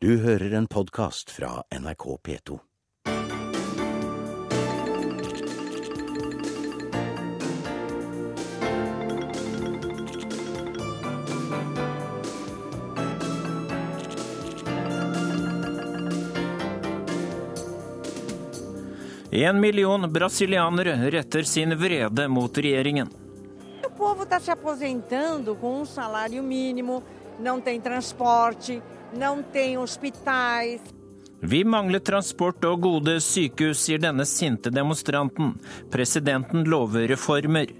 Du hører en podkast fra NRK P2. En million brasilianere retter sin vrede mot regjeringen. O povo está se aposentando com um salário mínimo, não tem transporte, não tem hospitais. Vi mangler transport og gode sykehus, sier denne sinte demonstranten. Presidenten lover reformer.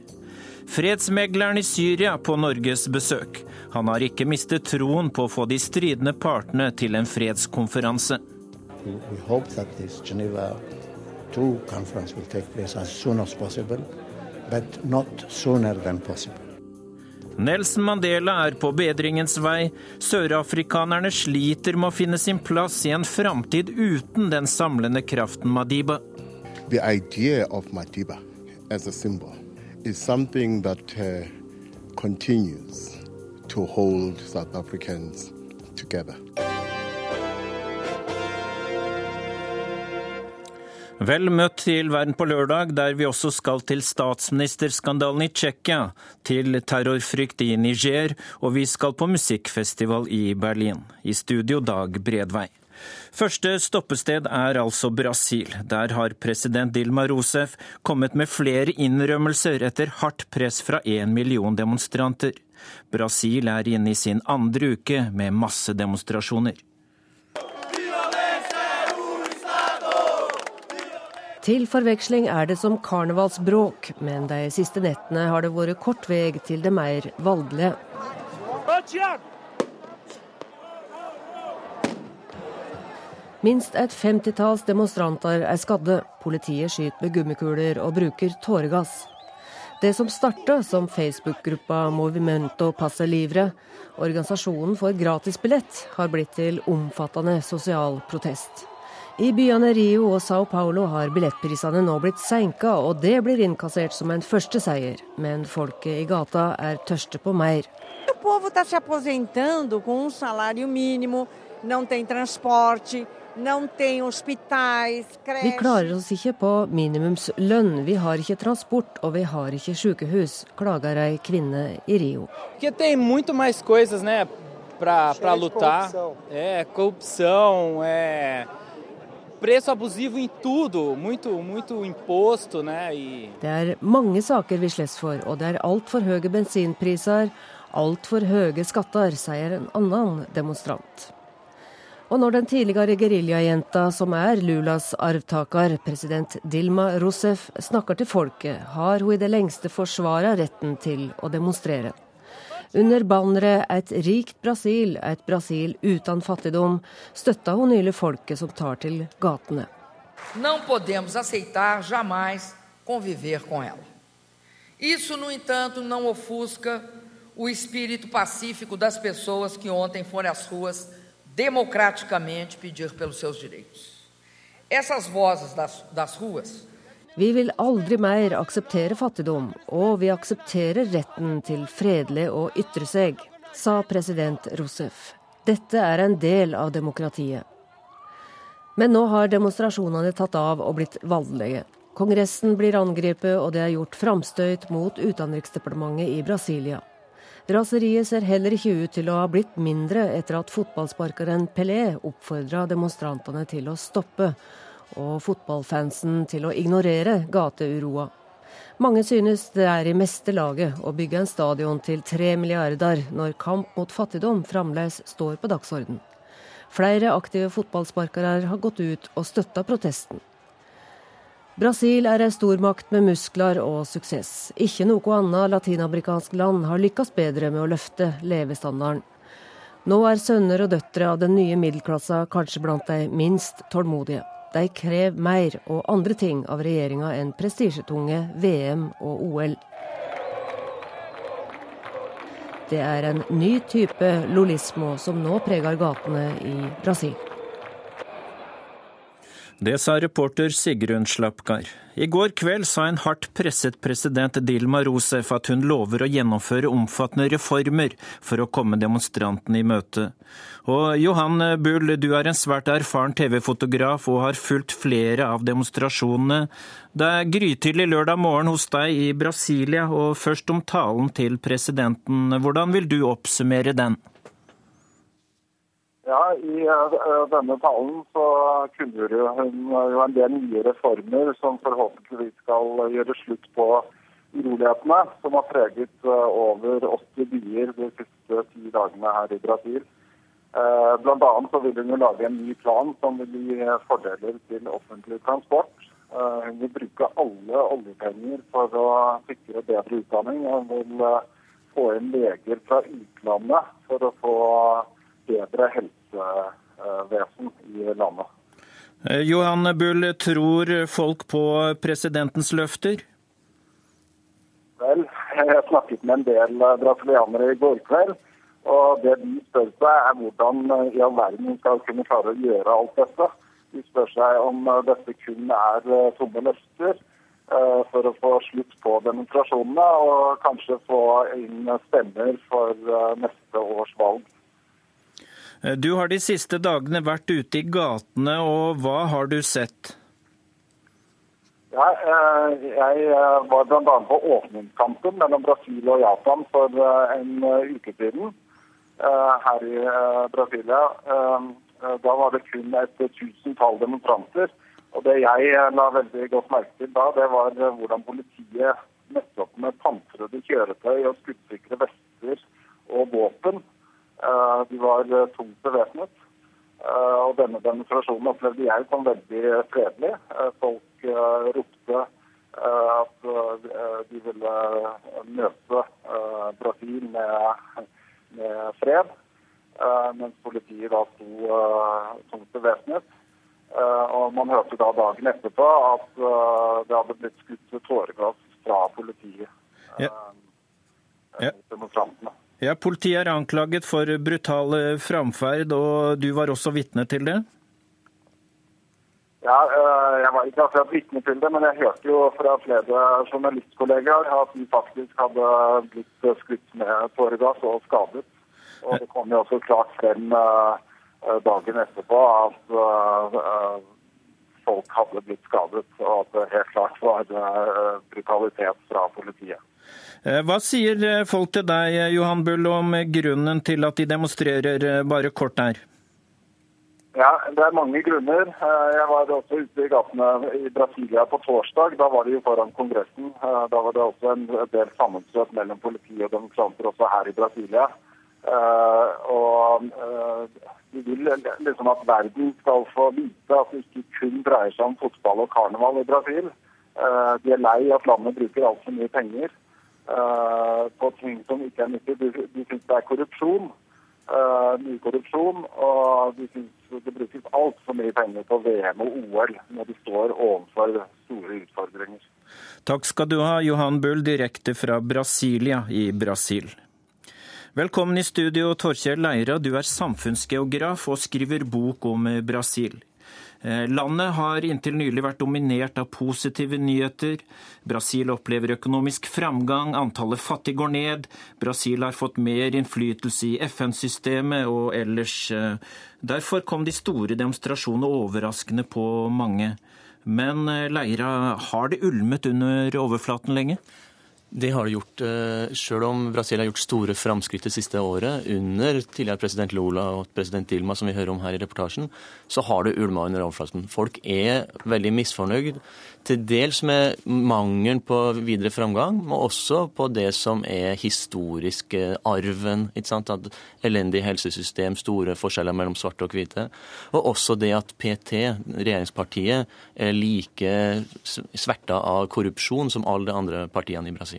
Fredsmegleren i Syria på Norges besøk. Han har ikke mistet troen på å få de stridende partene til en fredskonferanse. We hope that this Geneva 2 conference will take place as soon as possible, but not sooner than possible. Nelson Mandela er på bedringens vei. Sørafrikanerne sliter med å finne sin plass i en framtid uten den samlende kraften Madiba. The idea Madiba as a symbol is something that uh, continues to hold South Africans together. Vel møtt til Verden på lørdag, der vi også skal til statsministerskandalen i Tsjekkia, til terrorfrykt i Niger, og vi skal på musikkfestival i Berlin. I studio Dag Bredvei. Første stoppested er altså Brasil. Der har president Dilma Rousef kommet med flere innrømmelser etter hardt press fra én million demonstranter. Brasil er inne i sin andre uke med massedemonstrasjoner. Til forveksling er det som karnevalsbråk, men de siste nettene har det vært kort vei til det mer valdelige. Minst et femtitalls demonstranter er skadde. Politiet skyter med gummikuler og bruker tåregass. Det som starta som Facebook-gruppa Movimento Passe Livre, organisasjonen for gratisbillett, har blitt til omfattende sosial protest. I byene Rio og Sao Paulo har billettprisene nå blitt senka, og det blir innkassert som en første seier. Men folket i gata er tørste på mer. O povo está se aposentando com um salário mínimo, não tem transporte, não tem hospitais, Vi klarer oss ikke på minimumslønn, vi har ikke transport og vi har ikke sykehus, klager ei kvinne i Rio. Pra, pra muito mais coisas, né, para lutar. É, corrupção, é preço abusivo em tudo, muito muito imposto, né, e Det er mange saker vi slåss for, og det er altfor høye bensinpriser, altfor høye skatter, sier en annen demonstrant. Og når den tidligere geriljajenta, som er Lulas arvtaker, president Dilma Rousef, snakker til folket, har hun i det lengste forsvara retten til å demonstrere. Under banneret 'Et rikt Brasil, et Brasil uten fattigdom' støtta hun nylig folket som tar til gatene. Não podemos aceitar jamais conviver com ela. Isso, no entanto, não ofusca o espírito pacífico das pessoas que ontem foram às ruas democraticamente pedir pelos seus direitos. Essas vozes das, das ruas Vi vil aldri mer akseptere fattigdom, og vi aksepterer retten til fredelig å ytre seg, sa president Rousef. Dette er en del av demokratiet. Men nå har demonstrasjonene tatt av og blitt voldelige. Kongressen blir angrepet, og det er gjort framstøyt mot utenriksdepartementet i Brasilia. Raseriet ser heller ikke ut til å ha blitt mindre etter at fotballsparkeren Pelé oppfordra demonstrantene til å stoppe, og fotballfansen til å ignorere gateuroa. Mange synes det er i meste laget å bygge en stadion til tre milliarder når kamp mot fattigdom fremdeles står på dagsorden. Flere aktive fotballsparkere har gått ut og støtta protesten. Brasil er en stormakt med muskler og suksess. Ikke noe annet latinamerikansk land har lykkes bedre med å løfte levestandarden. Nå er sønner og døtre av den nye middelklassa kanskje blant de minst tålmodige. De krever mer og andre ting av regjeringa enn prestisjetunge VM og OL. Det er en ny type lolismo som nå preger gatene i Brasil. Det sa reporter Sigrun Slapkar. I går kveld sa en hardt presset president Dilma Rousef at hun lover å gjennomføre omfattende reformer for å komme demonstrantene i møte. Og Johan Bull, du er en svært erfaren TV-fotograf og har fulgt flere av demonstrasjonene. Det er grytidlig lørdag morgen hos deg i Brasilia, og først om talen til presidenten. Hvordan vil du oppsummere den? Ja, I uh, denne talen så kunngjorde hun jo en del nye reformer som forhåpentligvis skal gjøre slutt på urolighetene som har preget over 80 byer de siste ti dagene her i Brasil. Blant annet så vil hun jo lage en ny plan som vil gi fordeler til offentlig transport. Hun vil bruke alle oljepenger for å sikre bedre utdanning. Hun vil få inn leger fra utlandet for å få bedre helsevesen i landet. Eh, Johan Bull, tror folk på presidentens løfter? Vel, jeg snakket med en del brasilianere i går kveld. Og det de spør seg, er hvordan i all verden skal kunne klare å gjøre alt dette. De spør seg om dette kun er eh, tomme løfter eh, for å få slutt på demonstrasjonene, og kanskje få inn stemmer for neste års valg. Eh, du har de siste dagene vært ute i gatene, og hva har du sett? Ja, eh, jeg eh, var bl.a. på åpningskampen mellom Brasil og Japan for en uke siden her i Brasilia. Da var det kun et tusentall demonstranter. Og Det jeg la veldig godt merke til da, det var hvordan politiet møtte opp med pansrede kjøretøy og skuddsikre vester og våpen de var eh, tungt bevæpnet. Eh, og denne demonstrasjonen opplevde jeg som veldig fredelig. Folk ropte at de ville møte Brasil med, med fred, mens politiet da sto tungt bevæpnet. Og man hørte da dagen etterpå at det hadde blitt skutt tåregass fra politiet ja. ja. demonstrantene. Ja, Politiet er anklaget for brutal framferd, og du var også vitne til det? Ja, eh, jeg var ikke akkurat vitne til det, men jeg hørte jo fra flere journalistkollegaer at de faktisk hadde blitt skutt med tåregass og skadet. Og det kom jo også klart frem eh, dagen etterpå at eh, folk hadde blitt skadet, og at det helt klart var brutalitet fra politiet. Eh, hva sier eh, folk til deg, eh, Johan Bull, om grunnen til at de demonstrerer bare kort der? Ja, Det er mange grunner. Jeg var også ute i gatene i Brasilia på torsdag. Da var de jo foran Kongressen. Da var det også en del sammenstøt mellom politi og demonstranter også her i Brasilia. Og de vil liksom at verden skal få vite at det ikke kun dreier seg om fotball og karneval i Brasil. De er lei at landet bruker altfor mye penger på ting som ikke er nyttig. De, de syns det er korrupsjon. Uh, mye korrupsjon. Og de syns det brukes altfor mye penger på VM og OL når de står overfor store utfordringer. Takk skal du ha, Johan Bull, direkte fra Brasilia i Brasil. Velkommen i studio, Torkjell Leira. Du er samfunnsgeograf og skriver bok om Brasil. Eh, landet har inntil nylig vært dominert av positive nyheter. Brasil opplever økonomisk framgang, antallet fattige går ned. Brasil har fått mer innflytelse i FN-systemet og ellers. Eh, derfor kom de store demonstrasjonene overraskende på mange. Men eh, Leira, har det ulmet under overflaten lenge? Det har det gjort. Selv om Brasil har gjort store framskritt det siste året, under tidligere president Lula og president Dilma, som vi hører om her i reportasjen, så har det ulma under overflaten. Folk er veldig misfornøyd til dels med mangelen på videre framgang, men også på det som er historisk arven. ikke sant? At elendig helsesystem, store forskjeller mellom svarte og hvite. Og også det at PT, regjeringspartiet, er like sverta av korrupsjon som alle de andre partiene i Brasil.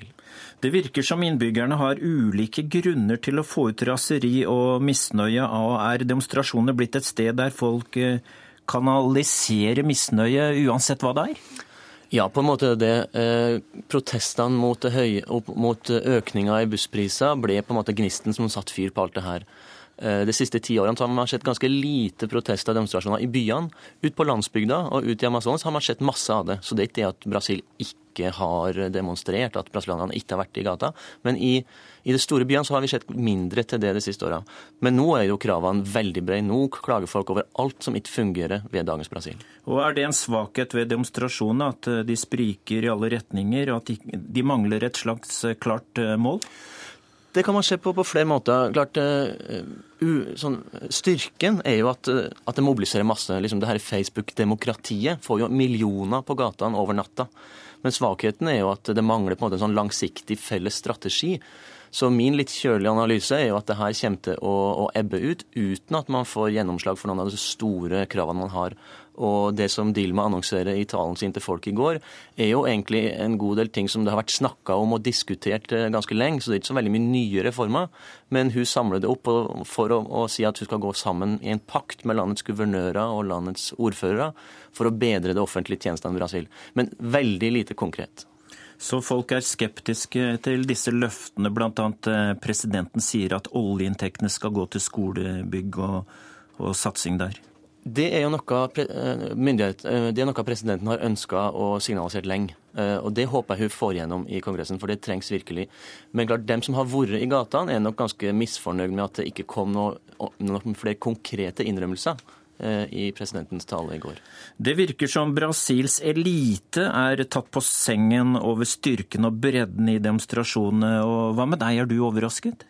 Det virker som innbyggerne har ulike grunner til å få ut raseri og misnøye, og er demonstrasjoner blitt et sted der folk kanaliserer misnøye uansett hva det er? Ja, på en måte det. Eh, protestene mot, mot økninga i busspriser ble på en måte gnisten som satte fyr på alt det her. Eh, de siste ti årene har man sett ganske lite protester og demonstrasjoner i byene. Ut på landsbygda og ut i Amazonas har man sett masse av det. Så det er ikke det at Brasil ikke har demonstrert, at brasilianerne ikke har vært i gata. Men i, i de store byene så har vi sett mindre til det de siste åra. Men nå er jo kravene veldig brede. Nå klager folk over alt som ikke fungerer ved dagens Brasil. Og Er det en svakhet ved demonstrasjonene at de spriker i alle retninger, og at de, mangler et slags klart mål? Det kan man se på på flere måter. Klart, uh, sånn, styrken er jo at, uh, at det mobiliserer masse. Liksom, det her Facebook-demokratiet får jo millioner på gatene over natta. Men svakheten er jo at det mangler på en måte en sånn langsiktig felles strategi. Så min litt kjølige analyse er jo at det her kommer til å, å ebbe ut uten at man får gjennomslag for noen av de store kravene man har. Og det som Dilma annonserer i talen sin til folk i går, er jo egentlig en god del ting som det har vært snakka om og diskutert eh, ganske lenge. Så det er ikke så veldig mye nye reformer. Men hun samler det opp for å, å si at hun skal gå sammen i en pakt med landets guvernører og landets ordførere for å bedre det offentlige tjenestene i Brasil. Men veldig lite konkret. Så folk er skeptiske til disse løftene. Bl.a. Eh, presidenten sier at oljeinntektene skal gå til skolebygg og, og satsing der. Det er jo noe, eh, eh, det er noe presidenten har ønska og signalisert lenge. Og Det håper jeg hun får gjennom i Kongressen, for det trengs virkelig. Men klart, dem som har vært i gatene, er nok ganske misfornøyd med at det ikke kom noen noe flere konkrete innrømmelser. Eh, i presidentens tale i går. Det virker som Brasils elite er tatt på sengen over styrken og bredden i demonstrasjonene. Og hva med deg, er du overrasket?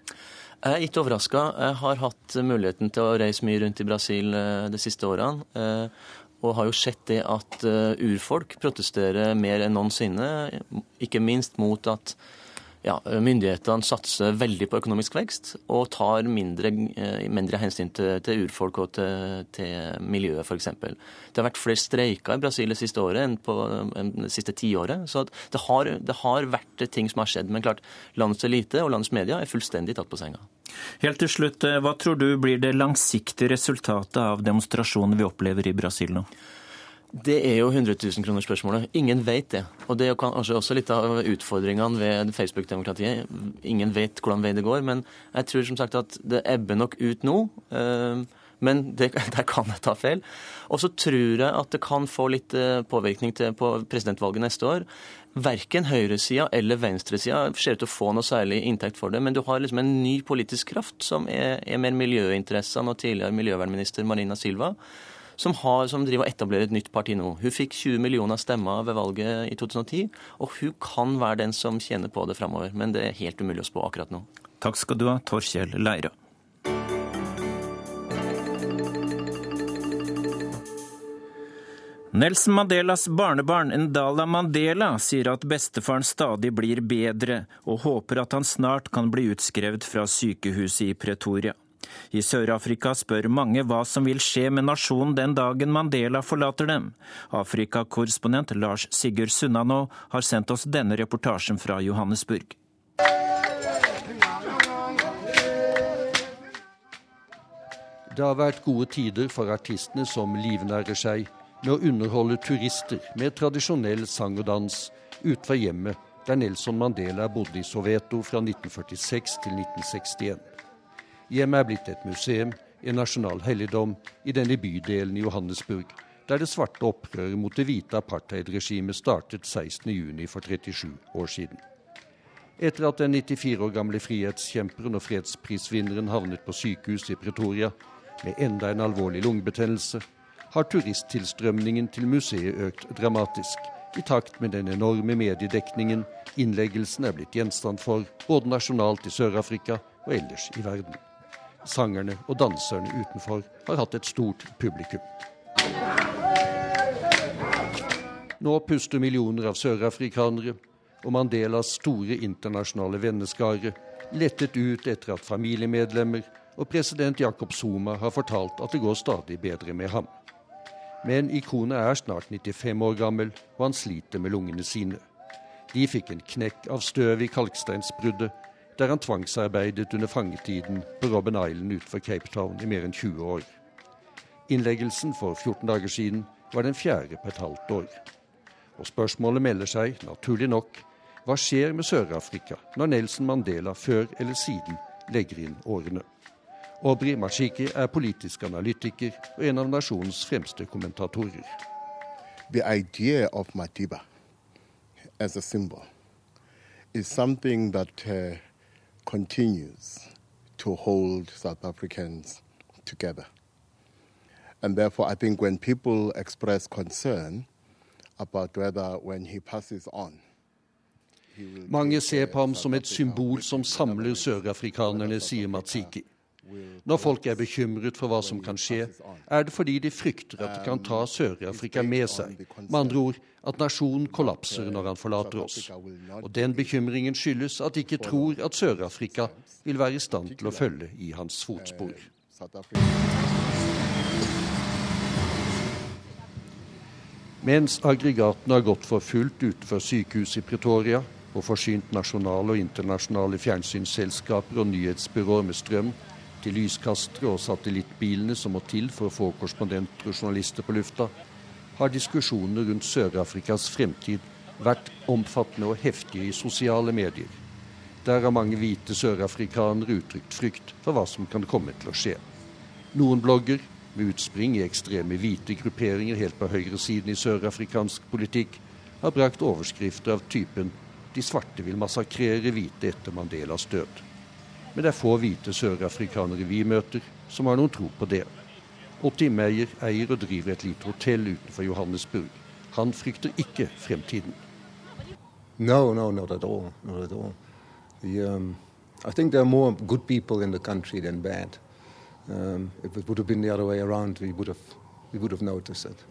Jeg er ikke overraska. Jeg har hatt muligheten til å reise mye rundt i Brasil eh, de siste årene. Eh, og har jo sett det at urfolk protesterer mer enn noensinne. Ikke minst mot at ja, myndighetene satser veldig på økonomisk vekst og tar mindre, eh, mindre hensyn til, til, urfolk og til, til miljøet, f.eks. Det har vært flere streiker i Brasil det siste året enn på det siste tiåret. Så det har, det har vært ting som har skjedd. Men klart, landets elite og landets media er fullstendig tatt på senga. Helt til slutt, eh, hva tror du blir det langsiktige resultatet av demonstrasjonene vi opplever i Brasil nå? Det er jo 100 000-kronersspørsmålet. Ingen vet det. Og det er kanskje også litt av utfordringene ved Facebook-demokratiet. Ingen vet hvordan vei det går. Men jeg tror som sagt at det ebber nok ut nå. Eh, men det, der kan jeg ta feil. Og så tror jeg at det kan få litt eh, påvirkning til, på presidentvalget neste år. Verken høyresida eller venstresida ser ut til å få noe særlig inntekt for det. Men du har liksom en ny politisk kraft som er, er mer miljøinteressene og tidligere miljøvernminister Marina Silva som, har, som driver og etablerer et nytt parti nå. Hun fikk 20 millioner stemmer ved valget i 2010, og hun kan være den som tjener på det framover. Men det er helt umulig å spå akkurat nå. Takk skal du ha, Torkjell Leira. Nelson Mandelas barnebarn Ndala Mandela sier at bestefaren stadig blir bedre, og håper at han snart kan bli utskrevet fra sykehuset i Pretoria. I Sør-Afrika spør mange hva som vil skje med nasjonen den dagen Mandela forlater dem. Afrikakorrespondent Lars Sigurd Sunnanå har sendt oss denne reportasjen fra Johannesburg. Det har vært gode tider for artistene som livnærer seg med å underholde turister med tradisjonell sang og dans utenfor hjemmet der Nelson Mandela bodde i Soveto fra 1946 til 1961. Hjemmet er blitt et museum, en nasjonal helligdom, i denne bydelen i Johannesburg, der det svarte opprøret mot det hvite apartheidregimet startet 16.6 for 37 år siden. Etter at den 94 år gamle frihetskjemperen og fredsprisvinneren havnet på sykehus i Pretoria med enda en alvorlig lungebetennelse, har turisttilstrømningen til museet økt dramatisk, i takt med den enorme mediedekningen innleggelsen er blitt gjenstand for, både nasjonalt i Sør-Afrika og ellers i verden. Sangerne og danserne utenfor har hatt et stort publikum. Nå puster millioner av sørafrikanere og Mandelas store internasjonale venneskare lettet ut etter at familiemedlemmer og president Jacob Zuma har fortalt at det går stadig bedre med ham. Men ikonet er snart 95 år gammel, og han sliter med lungene sine. De fikk en knekk av støv i kalksteinsbruddet der han tvangsarbeidet under fangetiden på Robben Island utenfor Cape Town i mer enn 20 år. Innleggelsen for 14 dager siden var den fjerde på et halvt år. Og spørsmålet melder seg, naturlig nok, hva skjer med Sør-Afrika når Nelson Mandela før eller siden legger inn årene? Aubrey Machiki er politisk analytiker og en av nasjonens fremste kommentatorer. The idea of Madiba as symbol is something that uh, continues to hold South Africans together. And therefore, I think when people express concern about whether when he passes on, Mange ser på ham som et symbol som samler sørafrikanerne, sier Matsiki. Når folk er bekymret for hva som kan skje, er det fordi de frykter at de kan ta Sør-Afrika med seg. Med andre ord at nasjonen kollapser når han forlater oss. Og Den bekymringen skyldes at de ikke tror at Sør-Afrika vil være i stand til å følge i hans fotspor. Mens aggregatene har gått for fullt utenfor sykehuset i Pretoria og forsynt nasjonale og internasjonale fjernsynsselskaper og nyhetsbyråer med strøm, til lyskastere og satellittbilene som må til for å få korrespondenter og journalister på lufta, har diskusjonene rundt Sør-Afrikas fremtid vært omfattende og heftige i sosiale medier. Der har mange hvite sørafrikanere uttrykt frykt for hva som kan komme til å skje. Noen blogger, med utspring i ekstreme hvite grupperinger helt på høyresiden i sørafrikansk politikk, har brakt overskrifter av typen 'De svarte vil massakrere hvite etter Mandelas død'. Men det er få hvite sørafrikanere vi møter, som har noen tro på det. Otti Meyer eier og driver et lite hotell utenfor Johannesburg. Han frykter ikke fremtiden. No, no, not at all. Not at all. The, um, I think there are more good people in the country than bad. Um, if it would have been the other way around, we would have, we would have noticed it.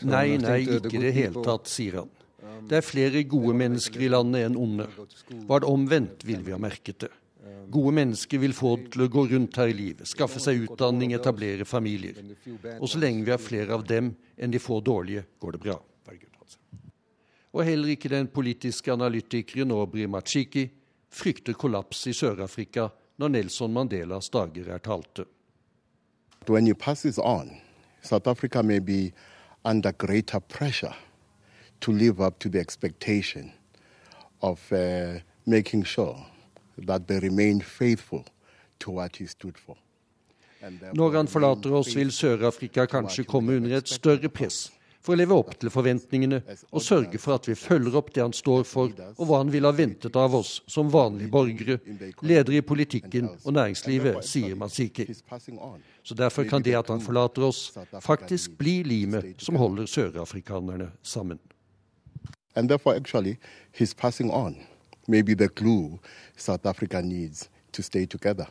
So nei, nei, ikke i det hele tatt, sier han. Det er flere gode mennesker i landet enn onde. Var det omvendt, ville vi ha merket det. Gode mennesker vil få til å gå rundt her i livet, skaffe seg utdanning, etablere familier. Og så lenge vi har flere av dem enn de få dårlige, går det bra. Og heller ikke den politiske analytikeren Obri Machiki frykter kollaps i Sør-Afrika når Nelson Mandelas dager er talte. When you pass this on, South Africa may under greater pressure to live up to the expectation of uh, making sure that they remain faithful to what he stood for. Når han forlater oss, vil Sør-Afrika kanskje komme under et større press for å leve opp til forventningene og sørge for at vi følger opp det han står for, og hva han ville ha ventet av oss som vanlige borgere, ledere i politikken og næringslivet, sier Masiki. Så derfor kan det at han forlater oss, faktisk bli limet som holder sørafrikanerne sammen. And therefore, actually, he's passing on maybe the glue South Africa needs to stay together.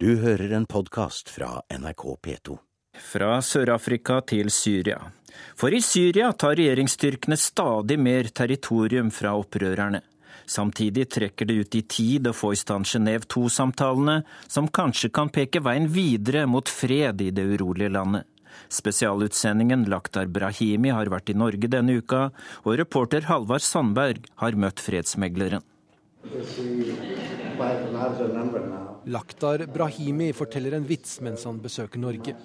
Du hører en podkast fra NRK P2. Fra Sør-Afrika til Syria. For i Syria tar regjeringsstyrkene stadig mer territorium fra opprørerne. Samtidig trekker det ut i tid å få i stand Genéve 2-samtalene, som kanskje kan peke veien videre mot fred i det urolige landet. Spesialutsendingen Laktar Brahimi har vært i Norge denne uka, og reporter Halvard Sandberg har møtt fredsmegleren. Laktar Brahimi forteller en vits mens han besøker Norge.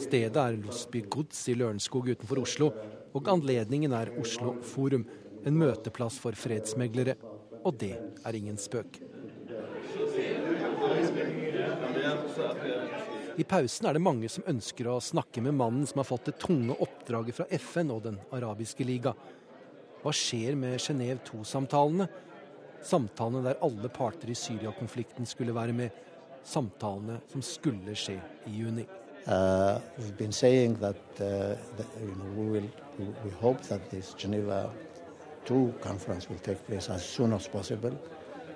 Stedet er Losby Gods i Lørenskog utenfor Oslo, og anledningen er Oslo Forum, en møteplass for fredsmeglere. Og det er ingen spøk. I pausen er det mange som ønsker å snakke med mannen som har fått det tunge oppdraget fra FN og Den arabiske liga. Hva skjer med Genéve 2-samtalene? Samtalene der alle parter i Syria-konflikten skulle være med. Samtalene som skulle skje i juni. Uh, we've been saying that, uh, that you know, we, will, we hope that this Geneva 2 conference will take place as soon as possible,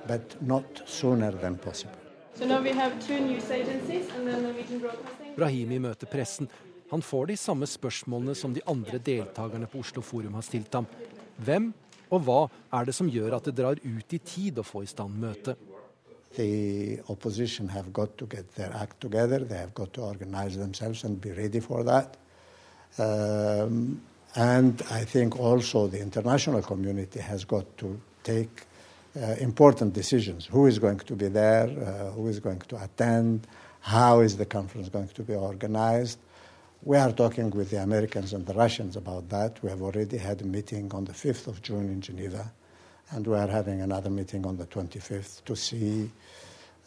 but not sooner than possible. Brahimi møter pressen. Han får de samme spørsmålene som de andre deltakerne på Oslo Forum har stilt ham. Hvem og hva er det som gjør at det drar ut i tid å få i stand møtet? The opposition have got to get their act together. They have got to organize themselves and be ready for that. Um, and I think also the international community has got to take important decisions. Who is going to be there? Uh, who is going to attend? How is the conference going to be organized? We are talking with the Americans and the Russians about that. We have already had a meeting on the 5th of June in Geneva, and we are having another meeting on the 25th to see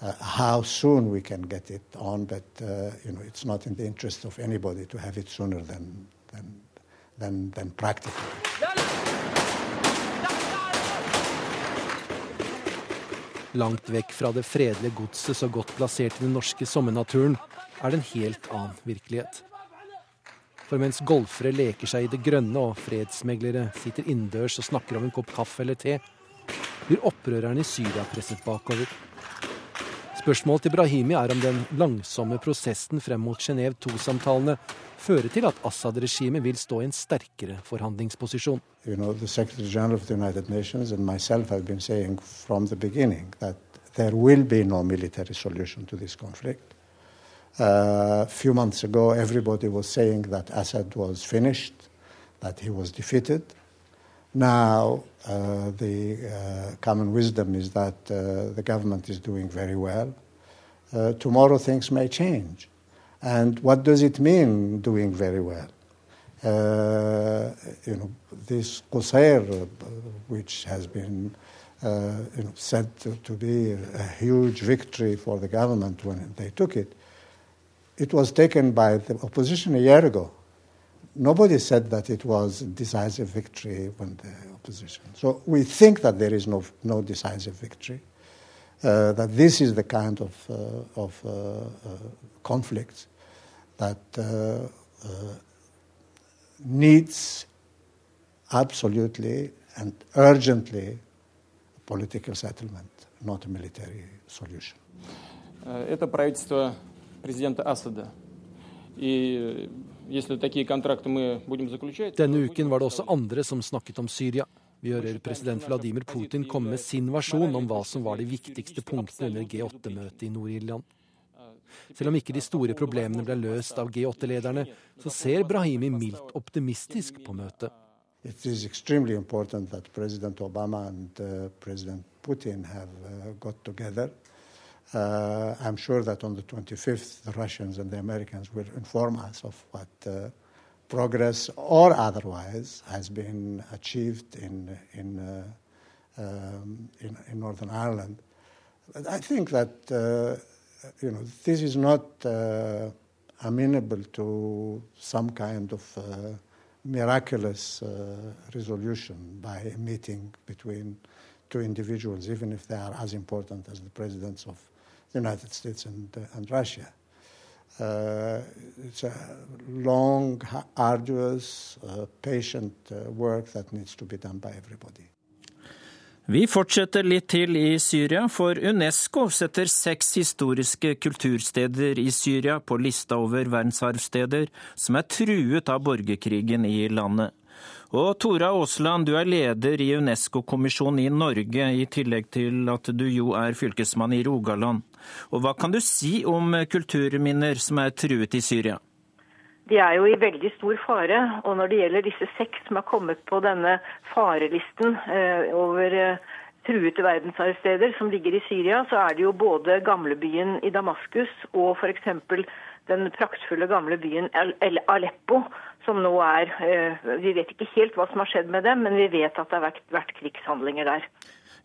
uh, how soon we can get it on, but uh, you know, it's not in the interest of anybody to have it sooner than, than, than, than practical. Langt vekk fra det fredelige godset så godt plassert i den norske sommernaturen, er det en helt annen virkelighet. For mens golfere leker seg i det grønne og fredsmeglere sitter innendørs og snakker om en kopp kaffe eller te, blir opprørerne i Syria presset bakover. Spørsmålet til Brahimi er om den langsomme prosessen frem mot Genéve 2-samtalene fører til at Assad-regimet vil stå i en sterkere forhandlingsposisjon. You know, there will be no military solution to this conflict. Uh, a few months ago, everybody was saying that Assad was finished, that he was defeated. Now, uh, the uh, common wisdom is that uh, the government is doing very well. Uh, tomorrow, things may change. And what does it mean, doing very well? Uh, you know, this Qusair, which has been you know, said to be a huge victory for the government when they took it, it was taken by the opposition a year ago. Nobody said that it was a decisive victory when the opposition. So we think that there is no, no decisive victory, uh, that this is the kind of, uh, of uh, uh conflict that uh, uh, needs absolutely and urgently a political settlement, not a military solution. Это правительство президента Асада. И Denne uken var det også andre som snakket om Syria. Vi hører president Vladimir Putin komme med sin versjon om hva som var de viktigste punktene under G8-møtet i Nord-Irland. Selv om ikke de store problemene ble løst av G8-lederne, så ser Brahimi mildt optimistisk på møtet. It is extremely important that President Obama and uh, President Putin have uh, got together. Uh, I'm sure that on the 25th, the Russians and the Americans will inform us of what uh, progress or otherwise has been achieved in, in, uh, um, in, in, Northern Ireland. But I think that uh, you know, this is not uh, amenable to some kind of uh, miraculous resolution by a meeting between two individuals, even if they are as important as the presidents of the United States and, uh, and Russia. Uh, it's a long, arduous, uh, patient uh, work that needs to be done by everybody. Vi fortsetter litt til i Syria, for Unesco setter seks historiske kultursteder i Syria på lista over verdensarvsteder som er truet av borgerkrigen i landet. Og Tora Aasland, du er leder i Unesco-kommisjonen i Norge, i tillegg til at du jo er fylkesmann i Rogaland. Og Hva kan du si om kulturminner som er truet i Syria? De er jo i veldig stor fare. Og når det gjelder disse seks som har kommet på denne farelisten eh, over eh, truede verdensarvsteder som ligger i Syria, så er det jo både gamlebyen i Damaskus og f.eks. den praktfulle gamle byen Aleppo, som nå er eh, Vi vet ikke helt hva som har skjedd med dem, men vi vet at det har vært, vært krigshandlinger der.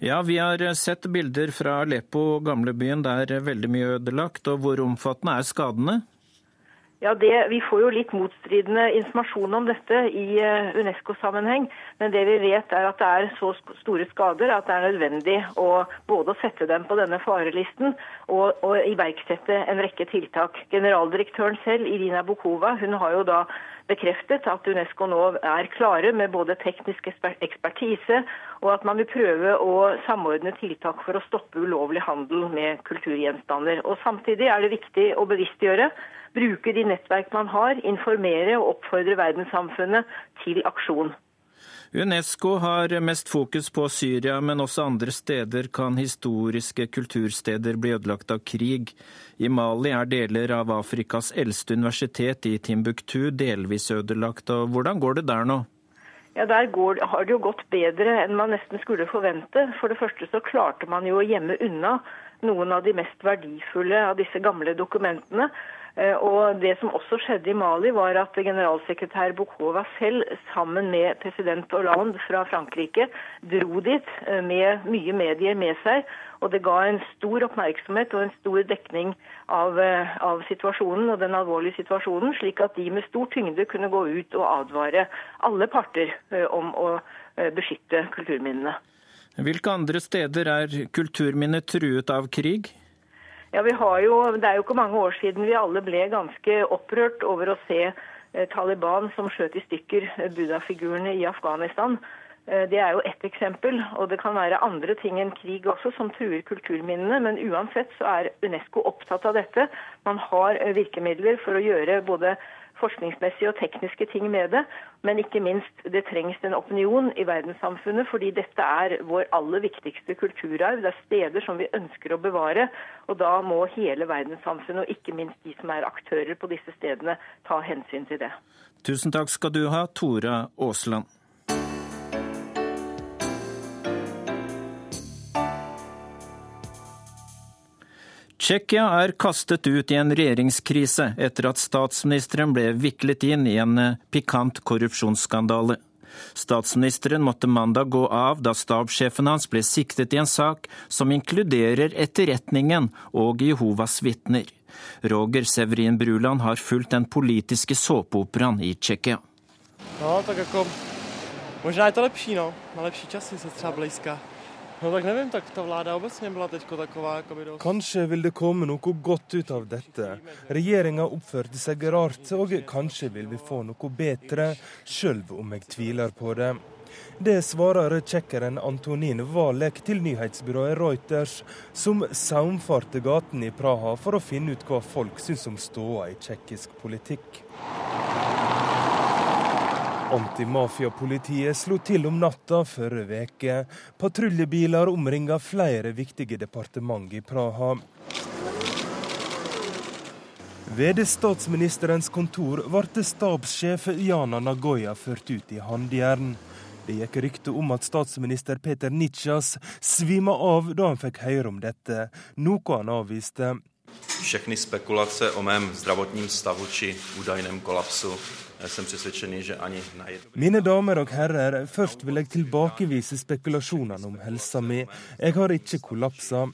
Ja, vi har sett bilder fra Aleppo, gamlebyen, der veldig mye ødelagt. Og hvor omfattende er skadene? Ja, det, Vi får jo litt motstridende informasjon om dette i eh, Unesco-sammenheng. Men det vi vet er at det er så store skader at det er nødvendig å både å sette dem på denne farelisten og, og iverksette en rekke tiltak. Generaldirektøren selv, Irina Bukova, hun har jo da bekreftet at Unesco nå er klare med både teknisk ekspertise, og at man vil prøve å samordne tiltak for å stoppe ulovlig handel med kulturgjenstander. Og Samtidig er det viktig å bevisstgjøre, bruke de nettverk man har, informere og oppfordre verdenssamfunnet til aksjon. Unesco har mest fokus på Syria, men også andre steder kan historiske kultursteder bli ødelagt av krig. I Mali er deler av Afrikas eldste universitet i Timbuktu delvis ødelagt. og Hvordan går det der nå? Ja, Der går, har det jo gått bedre enn man nesten skulle forvente. For det første så klarte man jo å gjemme unna noen av de mest verdifulle av disse gamle dokumentene. Eh, og Det som også skjedde i Mali, var at generalsekretær Bokova selv, sammen med president Hollande fra Frankrike, dro dit eh, med mye medier med seg. Og Det ga en stor oppmerksomhet og en stor dekning av, eh, av situasjonen og den alvorlige situasjonen, slik at de med stor tyngde kunne gå ut og advare alle parter om å beskytte kulturminnene. Hvilke andre steder er kulturminner truet av krig? Ja, jo, Det er jo ikke mange år siden vi alle ble ganske opprørt over å se eh, Taliban som skjøt i stykker eh, Buddha-figurene i Afghanistan. Eh, det er jo ett eksempel, og det kan være andre ting enn krig også som truer kulturminnene. Men uansett så er Unesco opptatt av dette. Man har virkemidler for å gjøre både forskningsmessige og tekniske ting med det. Men ikke minst, det trengs en opinion i verdenssamfunnet, fordi dette er vår aller viktigste kulturarv. Det er steder som vi ønsker å bevare. Og da må hele verdenssamfunnet, og ikke minst de som er aktører på disse stedene, ta hensyn til det. Tusen takk skal du ha, Tora Aasland. Tsjekkia er kastet ut i en regjeringskrise etter at statsministeren ble viklet inn i en eh, pikant korrupsjonsskandale. Statsministeren måtte mandag gå av da stabssjefen hans ble siktet i en sak som inkluderer etterretningen og Jehovas vitner. Roger Severin Bruland har fulgt den politiske såpeoperaen i Tsjekkia. No, tak jako, možná je to lepší, no. Na lepší. No, tak nevím, tak ta vláda obecně byla teďko taková jakoby dost... Kanskje vil det komme noe godt ut av dette. Regjeringa oppførte seg rart, og kanskje vil vi få noe bedre, sjøl om jeg tviler på det. Det svarer tsjekkeren Antonin Valek til nyhetsbyrået Reuters, som saumfarte gatene i Praha for å finne ut hva folk syns om ståa i tsjekkisk politikk. Antimafiapolitiet slo til om natta forrige veke. Patruljebiler omringa flere viktige departement i Praha. Ved statsministerens kontor ble stabssjef Jana Nagoya ført ut i handjern. Det gikk rykte om at statsminister Peter Nitsjas svima av da han fikk høre om dette, noe han avviste. Všechny spekulace o mém zdravotním stavu či údajném kolapsu mine damer og herrer, først vil jeg tilbakevise spekulasjonene om helsa mi. Jeg har ikke kollapsa.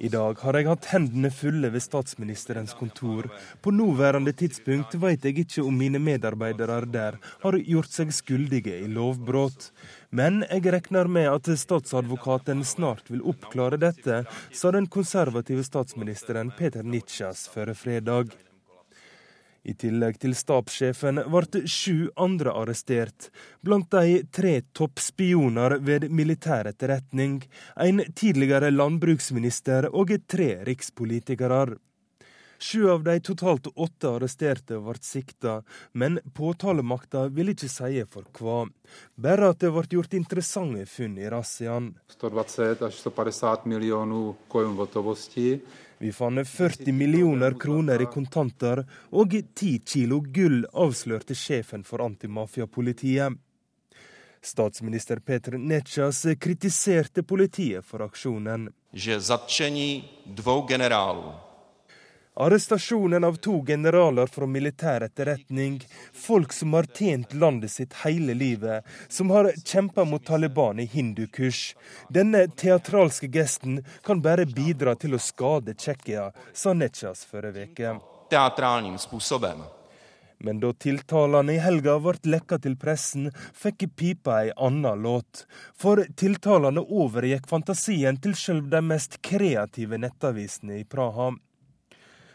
I dag har jeg hatt hendene fulle ved statsministerens kontor. På nåværende tidspunkt vet jeg ikke om mine medarbeidere der har gjort seg skyldige i lovbrudd. Men jeg regner med at statsadvokaten snart vil oppklare dette, sa den konservative statsministeren Peter Nitsjas før fredag. I tillegg til stabssjefen ble sju andre arrestert, blant de tre toppspioner ved militær etterretning, en tidligere landbruksminister og tre rikspolitikere. Sju av de totalt åtte arresterte ble sikta, men påtalemakta vil ikke si for hva. Bare at det ble gjort interessante funn i razziaen. 120 150 millioner vi fant 40 millioner kroner i kontanter og 10 kilo gull, avslørte sjefen for antimafiapolitiet. Statsminister Petr Nechas kritiserte politiet for aksjonen. Že zatčení dvou generálů Arrestasjonen av to generaler fra militær etterretning, folk som har tjent landet sitt hele livet, som har kjempa mot Taliban i hindukurs. Denne teatralske gesten kan bare bidra til å skade Tsjekkia, sa Netsjas forrige uke. Men da tiltalene i helga ble lekka til pressen, fikk pipa ei anna låt. For tiltalene overgikk fantasien til sjøl de mest kreative nettavisene i Praha.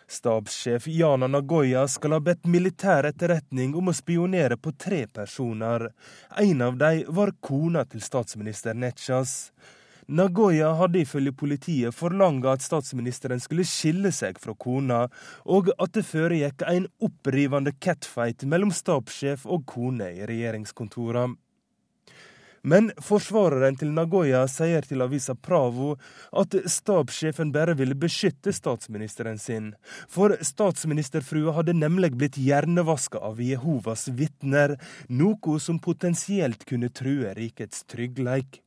Stabssjef Jana Nagoya skal ha bedt militær etterretning om å spionere på tre personer. En av dem var kona til statsminister Netsjas. Nagoya hadde ifølge politiet forlanga at statsministeren skulle skille seg fra kona, og at det foregikk en opprivende catfight mellom stabssjef og kone i regjeringskontorene. Men forsvareren til Nagoya sier til avisa Pravo at stabssjefen bare ville beskytte statsministeren sin. For statsministerfrua hadde nemlig blitt hjernevaska av Jehovas vitner, noe som potensielt kunne true rikets tryggleik.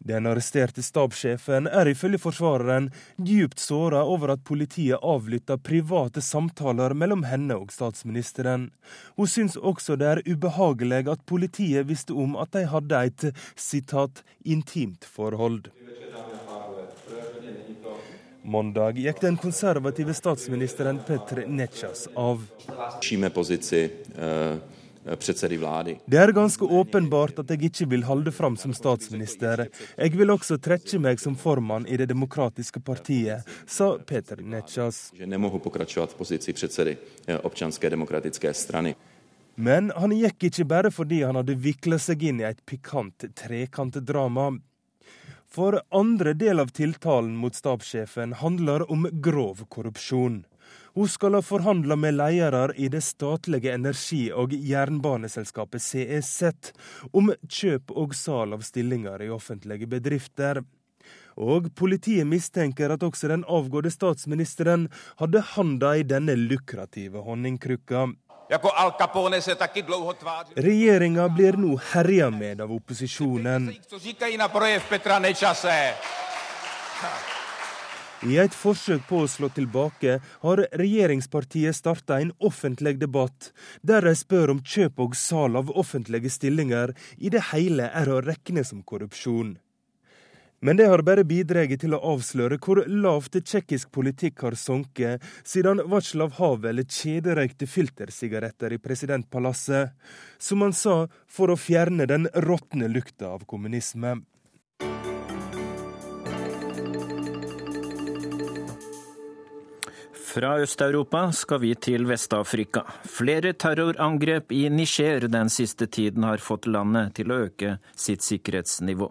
Den arresterte stabssjefen er ifølge forsvareren djupt såra over at politiet avlytta private samtaler mellom henne og statsministeren. Hun syns også det er ubehagelig at politiet visste om at de hadde et sitat, intimt forhold. Mandag gikk den konservative statsministeren Petr Nechas av. Eh, předsedy vlády. Det er ganske åpenbart at jeg ikke vil holde fram som statsminister. Jeg vil også trekke meg som formann i Det demokratiske partiet, sa Peter Nečas. Eh, občanské demokratické strany. Men han gikk ikke bare fordi han hadde vikla seg inn i et pikant trekantdrama. For andre del av tiltalen mot stabssjefen handler om grov korrupsjon. Hun skal ha forhandla med ledere i det statlige energi- og jernbaneselskapet CEZ om kjøp og salg av stillinger i offentlige bedrifter. Og politiet mistenker at også den avgåtte statsministeren hadde handa i denne lukrative honningkrukka. Regjeringa blir nå herja med av opposisjonen. I et forsøk på å slå tilbake har regjeringspartiet starta en offentlig debatt, der de spør om kjøp og salg av offentlige stillinger i det hele er å regne som korrupsjon. Men det har bare bidratt til å avsløre hvor lavt tsjekkisk politikk har sunket siden Václav Havel kjederøykte filtersigaretter i presidentpalasset, som han sa for å fjerne den råtne lukta av kommunisme. Fra Øst-Europa skal vi til Vest-Afrika. Flere terrorangrep i Niger den siste tiden har fått landet til å øke sitt sikkerhetsnivå.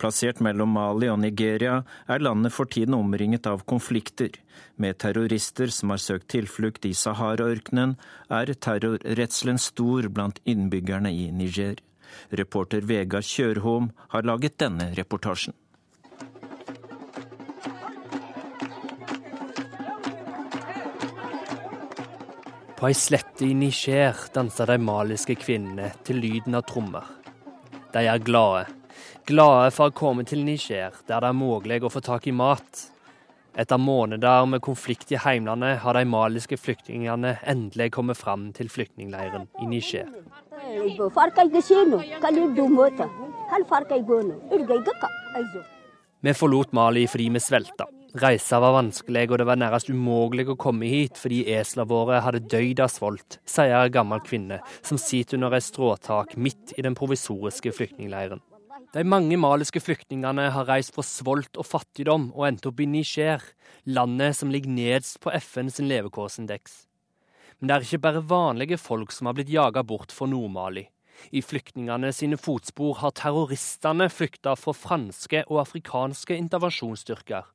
Plassert mellom Mali og Nigeria er landet for tiden omringet av konflikter. Med terrorister som har søkt tilflukt i Sahara-ørkenen, er terrorredselen stor blant innbyggerne i Niger. Reporter Vegard Kjørholm har laget denne reportasjen. På ei slette i Niger danser de maliske kvinnene til lyden av trommer. De er glade. Glade for å komme til Niger, der det er mulig å få tak i mat. Etter måneder med konflikt i heimlandet har de maliske flyktningene endelig kommet fram til flyktningleiren i Niger. Vi forlot Mali fordi vi svelta. Reisa var vanskelig, og det var nærmest umulig å komme hit fordi eslene våre hadde døyd av svolt, sier ei gammel kvinne som sitter under et stråtak midt i den provisoriske flyktningleiren. De mange maliske flyktningene har reist fra svolt og fattigdom og endt opp i Niger, landet som ligger nedst på FN sin levekårsindeks. Men det er ikke bare vanlige folk som har blitt jaga bort fra Nord-Mali. I flyktningene sine fotspor har terroristene flykta fra franske og afrikanske intervensjonsstyrker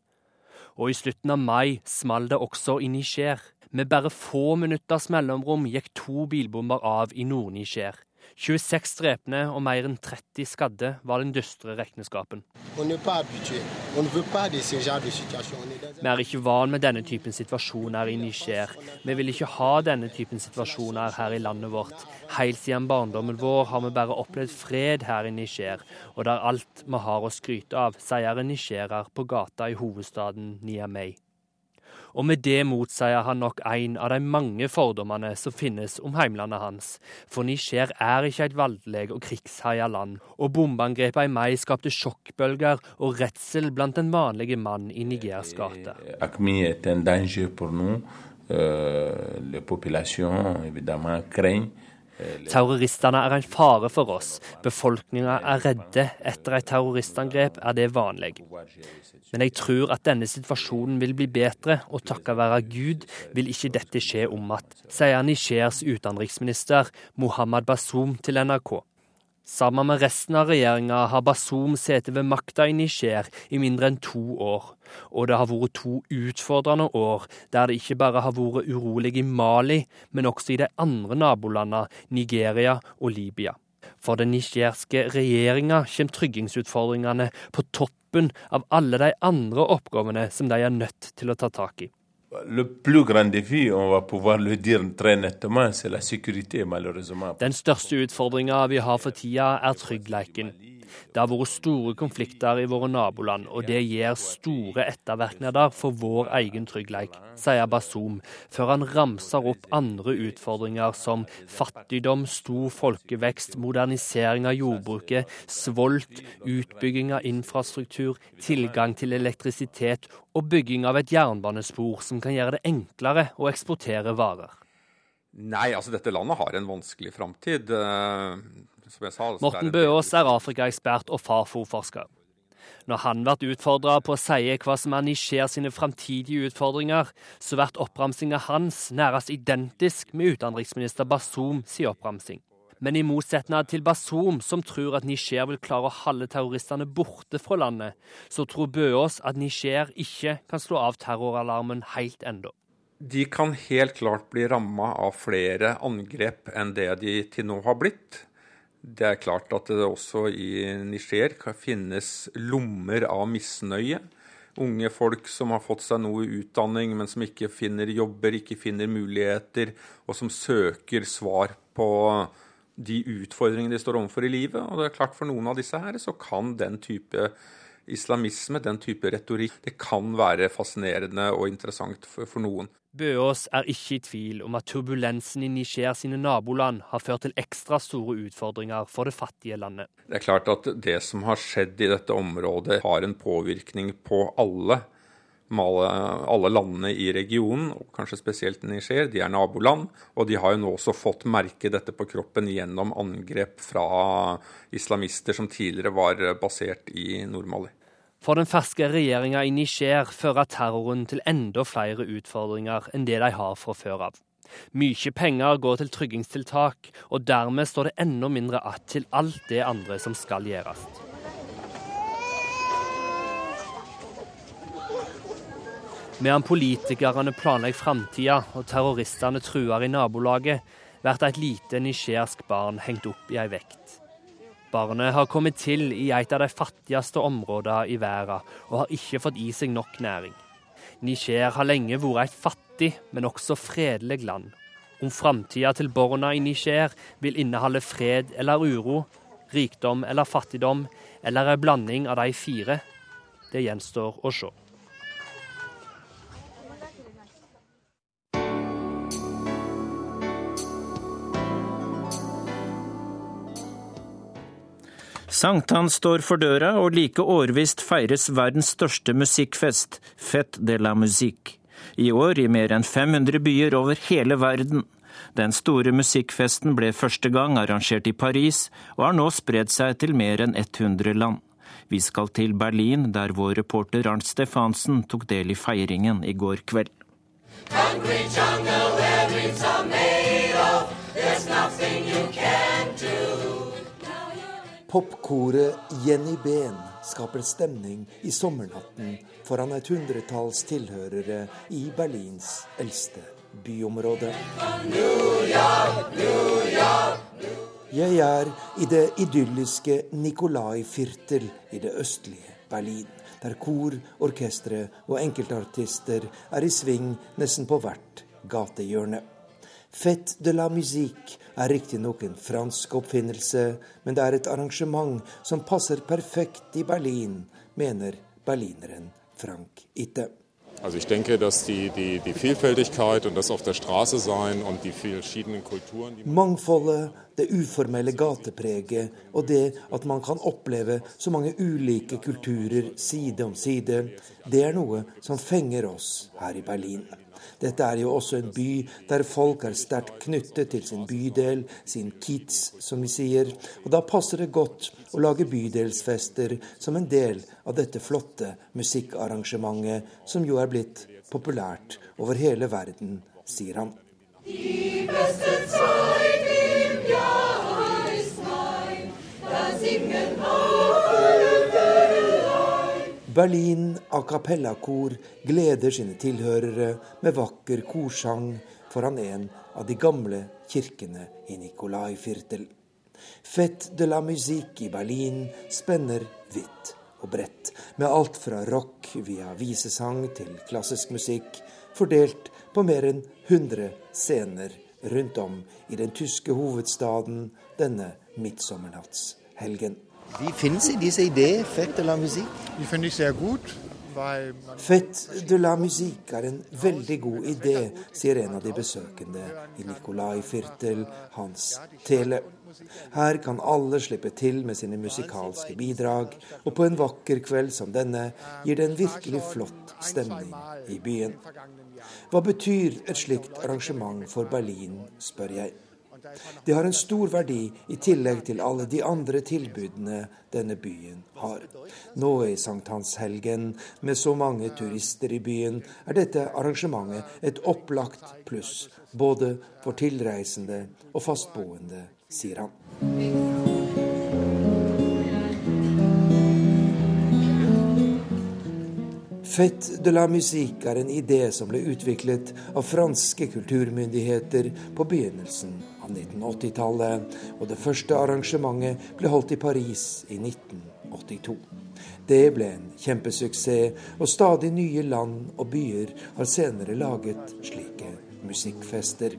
og i slutten av mai small det også i Niger. Med bare få minutters mellomrom gikk to bilbomber av i Nord-Niger. 26 drepne og mer enn 30 skadde var den dystre regneskapen. Vi er ikke vant med denne typen situasjoner i Niger. Vi vil ikke ha denne typen situasjoner her i landet vårt. Helt siden barndommen vår har vi bare opplevd fred her i Niger, og det er alt vi har å skryte av, sier en nigerer på gata i hovedstaden Niamey og med det motsier han nok en av de mange fordommene som finnes om heimlandet hans. For Niger er ikke et voldelig og krigsherja land, og bombeangrepene i mai skapte sjokkbølger og redsel blant den vanlige mann i Nigers gater. Akmi er en danger for nous. Euh, Terroristene er en fare for oss. Befolkninga er redde. Etter et terroristangrep er det vanlig. Men jeg tror at denne situasjonen vil bli bedre, og takket være Gud vil ikke dette skje om igjen, sier Nigers utenriksminister Mohammed Bazoum til NRK. Sammen med resten av regjeringa har Bazoum sittet ved makta i Niger i mindre enn to år. Og det har vært to utfordrende år, der det ikke bare har vært urolig i Mali, men også i de andre nabolandene Nigeria og Libya. For den nigerske regjeringa kommer tryggingsutfordringene på toppen av alle de andre oppgavene som de er nødt til å ta tak i. Le plus grand défi, on va pouvoir le dire très nettement, c'est la sécurité, malheureusement. Den største utfordringa vi har for tida, er tryggheten. Det har vært store konflikter i våre naboland, og det gir store ettervirkninger for vår egen trygghet, sier Bazoum, før han ramser opp andre utfordringer som fattigdom, stor folkevekst, modernisering av jordbruket, svolt, utbygging av infrastruktur, tilgang til elektrisitet og bygging av et jernbanespor som kan gjøre det enklere å eksportere varer. Nei, altså dette landet har en vanskelig framtid. Eh, Morten Bøås er Afrikaekspert og Fafo-forsker. Når han blir utfordra på å si hva som er Niger sine framtidige utfordringer, så blir oppramsinga hans nærmest identisk med utenriksminister Bazoum sin oppramsing. Men i motsetning til Bazoum, som tror at Niger vil klare å holde terroristene borte fra landet, så tror Bøås at Niger ikke kan slå av terroralarmen helt ennå. De kan helt klart bli ramma av flere angrep enn det de til nå har blitt. Det er klart at det også i Niger finnes lommer av misnøye. Unge folk som har fått seg noe utdanning, men som ikke finner jobber, ikke finner muligheter, og som søker svar på de utfordringene de står overfor i livet. Og det er klart For noen av disse her så kan den type islamisme, den type retorikk, det kan være fascinerende og interessant for, for noen. Bøås er ikke i tvil om at turbulensen i Niger sine naboland har ført til ekstra store utfordringer for det fattige landet. Det er klart at det som har skjedd i dette området, har en påvirkning på alle. Alle landene i regionen, og kanskje spesielt Niger, de er naboland. Og de har jo nå også fått merke dette på kroppen gjennom angrep fra islamister som tidligere var basert i Nord-Mali. For den ferske regjeringa i Niger fører terroren til enda flere utfordringer enn det de har fra før av. Mye penger går til tryggingstiltak, og dermed står det enda mindre att til alt det andre som skal gjøres. Medan politikerne planlegger framtida og terroristene truer i nabolaget, blir et lite nigersk barn hengt opp i ei vekt. Barnet har kommet til i et av de fattigste områdene i verden, og har ikke fått i seg nok næring. Niger har lenge vært et fattig, men også fredelig land. Om framtida til barna i Niger vil inneholde fred eller uro, rikdom eller fattigdom, eller en blanding av de fire, det gjenstår å se. Sankthans står for døra, og like årvisst feires verdens største musikkfest, Fête de la Musique. I år i mer enn 500 byer over hele verden. Den store musikkfesten ble første gang arrangert i Paris, og har nå spredd seg til mer enn 100 land. Vi skal til Berlin, der vår reporter Arnt Stefansen tok del i feiringen i går kveld. Jungle of, nothing you can do. Popkoret Jenny Ben skaper stemning i sommernatten foran et hundretalls tilhørere i Berlins eldste byområde. Jeg er i det idylliske Nikolai Firtel i det østlige Berlin, der kor, orkestre og enkeltartister er i sving nesten på hvert gatehjørne. Fête de la musique er riktignok en fransk oppfinnelse, men det er et arrangement som passer perfekt i Berlin, mener berlineren Frank Itte. Also ich denke, dass die, die, die Vielfältigkeit und das auf der Straße sein und die verschiedenen Kulturen Mangfoldet, det uformelle gatepreget og det at man kan oppleve så mange ulike kulturer side om side, det er noe som fenger oss her i Berlin. Dette er jo også en by der folk er sterkt knyttet til sin bydel, sin kids, som vi sier. Og da passer det godt å lage bydelsfester som en del av dette flotte musikkarrangementet, som jo er blitt populært over hele verden, sier han. Die beste Zeit im Berlin a cappella-kor gleder sine tilhørere med vakker korsang foran en av de gamle kirkene i Nikolai-Firtel. Fête de la musique i Berlin spenner vidt og bredt, med alt fra rock via visesang til klassisk musikk, fordelt på mer enn 100 scener rundt om i den tyske hovedstaden denne midtsommernattshelgen. Wie finden Sie diese Idee, Fête de la Musique? Die finde ich sehr gut. Fête de la musique er en veldig god idé, sier en av de besøkende i Nikolai Firtel, Hans Tele. Her kan alle slippe til med sine musikalske bidrag, og på en vakker kveld som denne gir det en virkelig flott stemning i byen. Hva betyr et slikt arrangement for Berlin, spør jeg. Det har en stor verdi i tillegg til alle de andre tilbudene denne byen har. Nå i sankthanshelgen, med så mange turister i byen, er dette arrangementet et opplagt pluss, både for tilreisende og fastboende, sier han. Fête de la musique er en idé som ble utviklet av franske kulturmyndigheter på begynnelsen av 1980-tallet, og det første arrangementet ble holdt i Paris i 1982. Det ble en kjempesuksess, og stadig nye land og byer har senere laget slike musikkfester.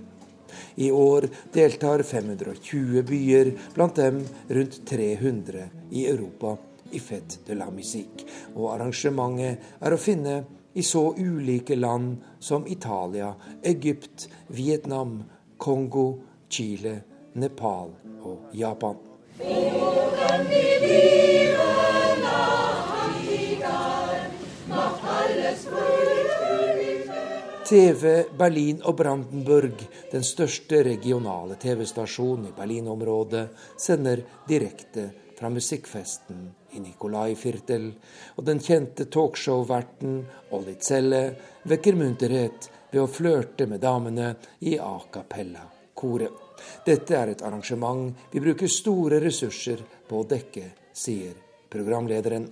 I år deltar 520 byer, blant dem rundt 300 i Europa i Fête de la Musique, og arrangementet er å finne i så ulike land som Italia, Egypt, Vietnam, Kongo, Chile, Nepal og Japan. TV Berlin og Brandenburg, den største regionale TV-stasjonen i Berlin-området, sender direkte fra musikkfesten i Nikolai Firtel, og den kjente talkshow-verten Olli Zelle vekker munterhet ved å flørte med damene i A cappella-koret. Dette er et arrangement vi bruker store ressurser på å dekke, sier programlederen.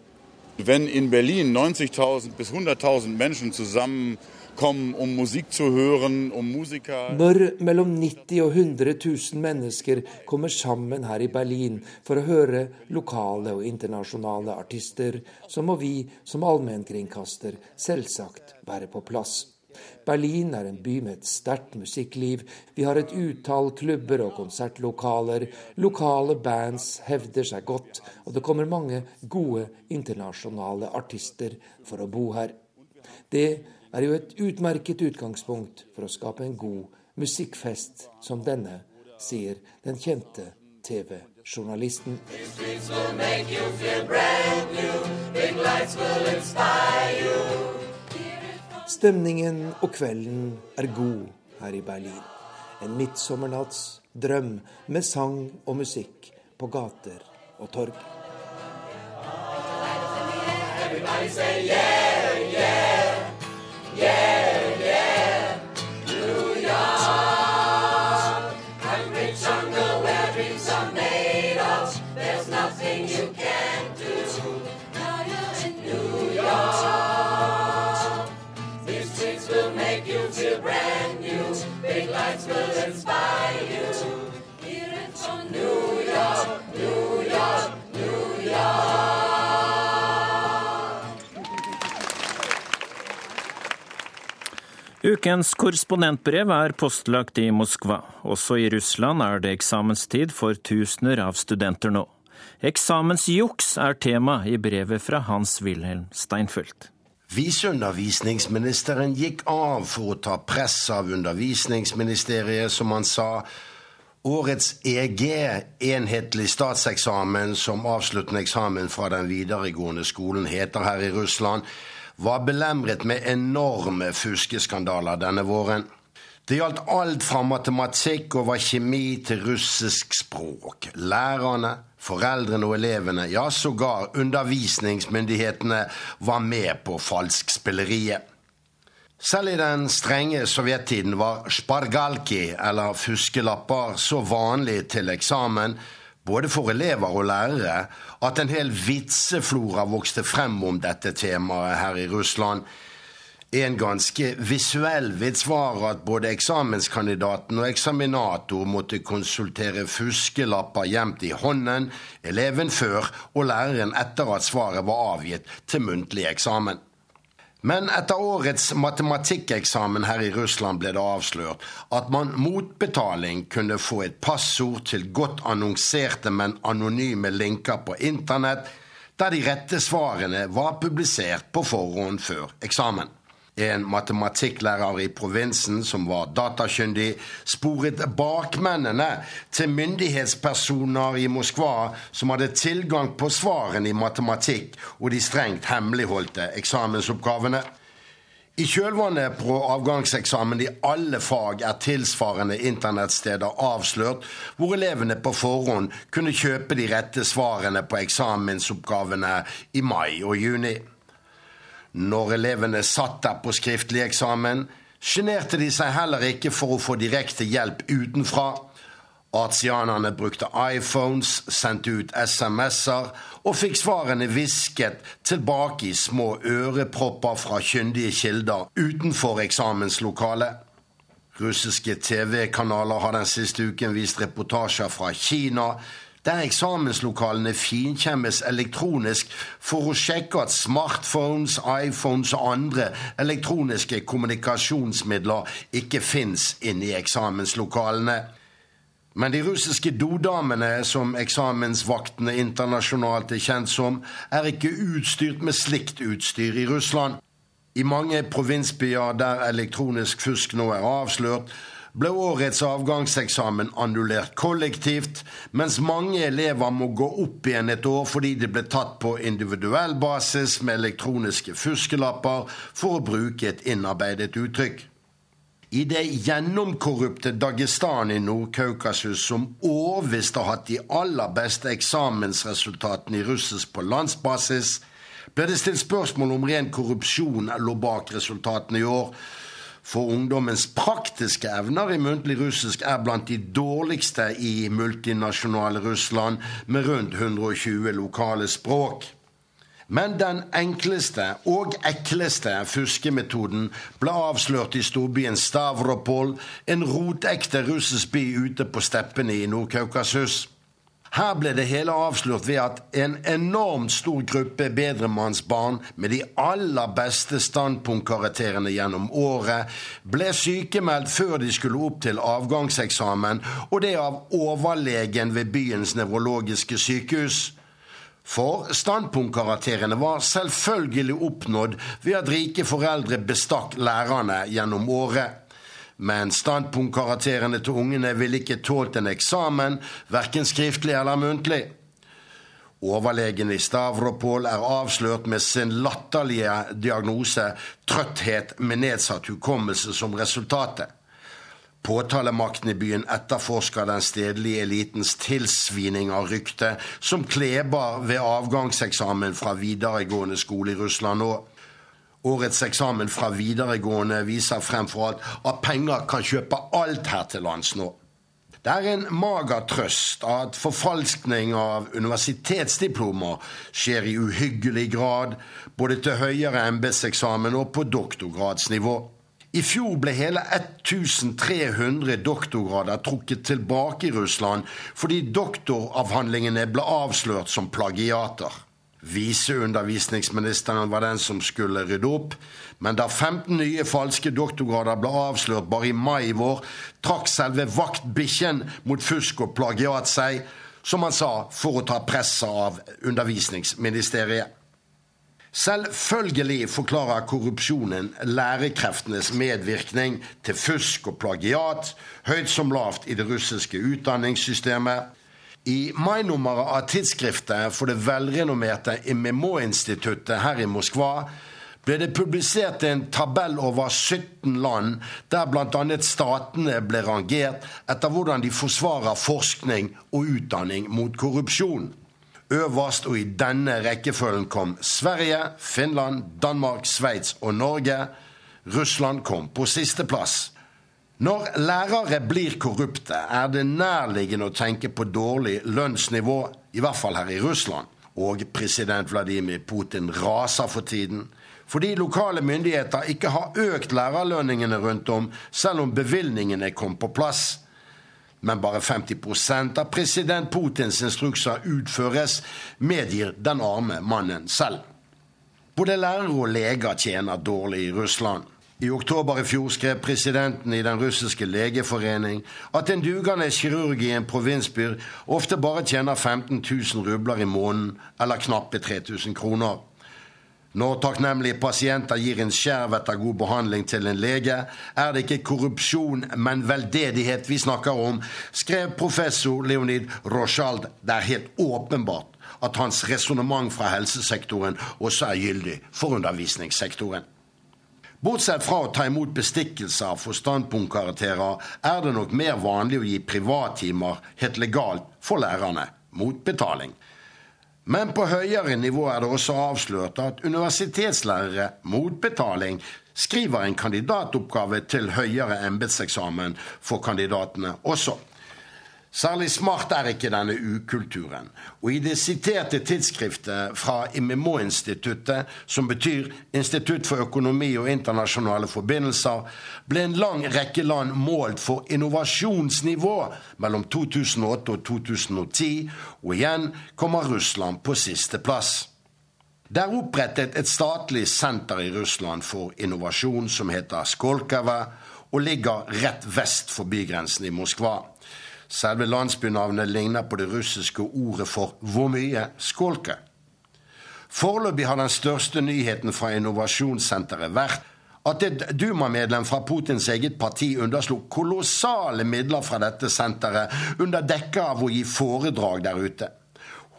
Wenn in Berlin 90.000 bis 100.000 Menschen zusammenkommen, um Når mellom 90 og 100 000 mennesker kommer sammen her i Berlin for å høre lokale og internasjonale artister, så må vi som allmennkringkaster selvsagt være på plass. Berlin er en by med et sterkt musikkliv. Vi har et utall klubber og konsertlokaler. Lokale bands hevder seg godt, og det kommer mange gode internasjonale artister for å bo her. Det er jo et utmerket utgangspunkt for å skape en god musikkfest som denne, sier den kjente TV-journalisten. Stemningen og kvelden er god her i Berlin. En midtsommernatts drøm med sang og musikk på gater og torg. Everybody say yeah. Big will inspire you. Hear it from New York, New York, New York. Ukens korrespondentbrev er postlagt i Moskva. Også i Russland er det eksamenstid for tusener av studenter nå. Eksamensjuks er tema i brevet fra Hans-Wilhelm Steinfeld. Viseundervisningsministeren gikk av for å ta press av undervisningsministeriet, som han sa. Årets EG, enhetlig statseksamen, som avsluttende eksamen fra den videregående skolen heter her i Russland, var belemret med enorme fuskeskandaler denne våren. Det gjaldt alt fra matematikk over kjemi til russisk språk. Lærerne, foreldrene og elevene, ja sågar undervisningsmyndighetene var med på falskspilleriet. Selv i den strenge sovjettiden var spargalki, eller fuskelapper, så vanlig til eksamen både for elever og lærere, at en hel vitseflora vokste frem om dette temaet her i Russland. En ganske visuell vits var at både eksamenskandidaten og eksaminator måtte konsultere fuskelapper gjemt i hånden, eleven før og læreren etter at svaret var avgitt til muntlig eksamen. Men etter årets matematikkeksamen her i Russland ble det avslørt at man mot betaling kunne få et passord til godt annonserte, men anonyme linker på internett, der de rette svarene var publisert på forhånd før eksamen. En matematikklærer i provinsen som var datakyndig, sporet bakmennene til myndighetspersoner i Moskva som hadde tilgang på svarene i matematikk og de strengt hemmeligholdte eksamensoppgavene. I kjølvannet på avgangseksamen i alle fag er tilsvarende internettsteder avslørt, hvor elevene på forhånd kunne kjøpe de rette svarene på eksamensoppgavene i mai og juni. Når elevene satt der på skriftlig eksamen, sjenerte de seg heller ikke for å få direkte hjelp utenfra. Artianerne brukte iPhones, sendte ut SMS-er og fikk svarene hvisket tilbake i små ørepropper fra kyndige kilder utenfor eksamenslokalet. Russiske TV-kanaler har den siste uken vist reportasjer fra Kina, der eksamenslokalene finkjemmes elektronisk for å sjekke at smartphones, iPhones og andre elektroniske kommunikasjonsmidler ikke fins inne i eksamenslokalene. Men de russiske dodamene, som eksamensvaktene internasjonalt er kjent som, er ikke utstyrt med slikt utstyr i Russland. I mange provinsbyer der elektronisk fusk nå er avslørt, ble årets avgangseksamen annullert kollektivt, mens mange elever må gå opp igjen et år fordi de ble tatt på individuell basis med elektroniske fuskelapper, for å bruke et innarbeidet uttrykk. I det gjennomkorrupte Dagestan i Nord-Kaukasus, som årvisst har hatt de aller beste eksamensresultatene i russisk på landsbasis, ble det stilt spørsmål om ren korrupsjon lå bak resultatene i år, for ungdommens praktiske evner i muntlig russisk er blant de dårligste i multinasjonale Russland, med rundt 120 lokale språk. Men den enkleste og ekleste fuskemetoden ble avslørt i storbyen Stavropol, en rotekte russisk by ute på steppene i Nord-Kaukasus. Her ble det hele avslørt ved at en enormt stor gruppe bedremannsbarn med de aller beste standpunktkarakterene gjennom året ble sykemeldt før de skulle opp til avgangseksamen, og det av overlegen ved byens nevrologiske sykehus. For standpunktkarakterene var selvfølgelig oppnådd ved at rike foreldre bestakk lærerne gjennom året. Men standpunktkarakterene til ungene ville ikke tålt en eksamen, verken skriftlig eller muntlig. Overlegen i Stavropol er avslørt med sin latterlige diagnose trøtthet med nedsatt hukommelse som resultatet. Påtalemakten i byen etterforsker den stedlige elitens tilsvining av ryktet som kleber ved avgangseksamen fra videregående skole i Russland nå. Årets eksamen fra videregående viser fremfor alt at penger kan kjøpe alt her til lands nå. Det er en mager trøst at forfalskning av universitetsdiplomer skjer i uhyggelig grad, både til høyere embetseksamen og på doktorgradsnivå. I fjor ble hele 1300 doktorgrader trukket tilbake i Russland fordi doktoravhandlingene ble avslørt som plagiater. Viseundervisningsministeren var den som skulle rydde opp. Men da 15 nye falske doktorgrader ble avslørt bare i mai i vår, trakk selve vaktbikkjen mot fusk og plagiat seg, som han sa, for å ta presset av Undervisningsministeriet. Selvfølgelig forklarer korrupsjonen lærekreftenes medvirkning til fusk og plagiat, høyt som lavt i det russiske utdanningssystemet. I mai-nummeret av tidsskriftet for det velrenommerte MMO-instituttet her i Moskva ble det publisert en tabell over 17 land der bl.a. statene ble rangert etter hvordan de forsvarer forskning og utdanning mot korrupsjon. Øverst og i denne rekkefølgen kom Sverige, Finland, Danmark, Sveits og Norge. Russland kom på sisteplass. Når lærere blir korrupte, er det nærliggende å tenke på dårlig lønnsnivå, i hvert fall her i Russland. Og president Vladimir Putin raser for tiden fordi lokale myndigheter ikke har økt lærerlønningene rundt om, selv om bevilgningene kom på plass. Men bare 50% av president Putins instrukser utføres, medgir den arme mannen selv. Både lærere og leger tjener dårlig i Russland. I oktober i fjor skrev presidenten i den russiske legeforening at en dugende kirurg i en provinsby ofte bare tjener 15 000 rubler i måneden, eller knappe 3000 kroner. Når takknemlige pasienter gir en skjerv etter god behandling til en lege, er det ikke korrupsjon, men veldedighet vi snakker om, skrev professor Leonid Rochald. Det er helt åpenbart at hans resonnement fra helsesektoren også er gyldig for undervisningssektoren. Bortsett fra å ta imot bestikkelser for standpunktkarakterer, er det nok mer vanlig å gi privattimer helt legalt for lærerne, mot betaling. Men på høyere nivå er det også avslørt at universitetslærere mot betaling skriver en kandidatoppgave til høyere embetseksamen for kandidatene også. Særlig smart er ikke denne ukulturen. Og i det siterte tidsskriftet fra IMMO-instituttet, som betyr Institutt for økonomi og internasjonale forbindelser, ble en lang rekke land målt for innovasjonsnivå mellom 2008 og 2010, og igjen kommer Russland på siste plass. Det er opprettet et statlig senter i Russland for innovasjon som heter Skolkava, og ligger rett vest for bygrensen i Moskva. Selve landsbynavnet ligner på det russiske ordet for 'hvor mye', skolke. Foreløpig har den største nyheten fra innovasjonssenteret vært at et Duma-medlem fra Putins eget parti underslo kolossale midler fra dette senteret under dekke av å gi foredrag der ute.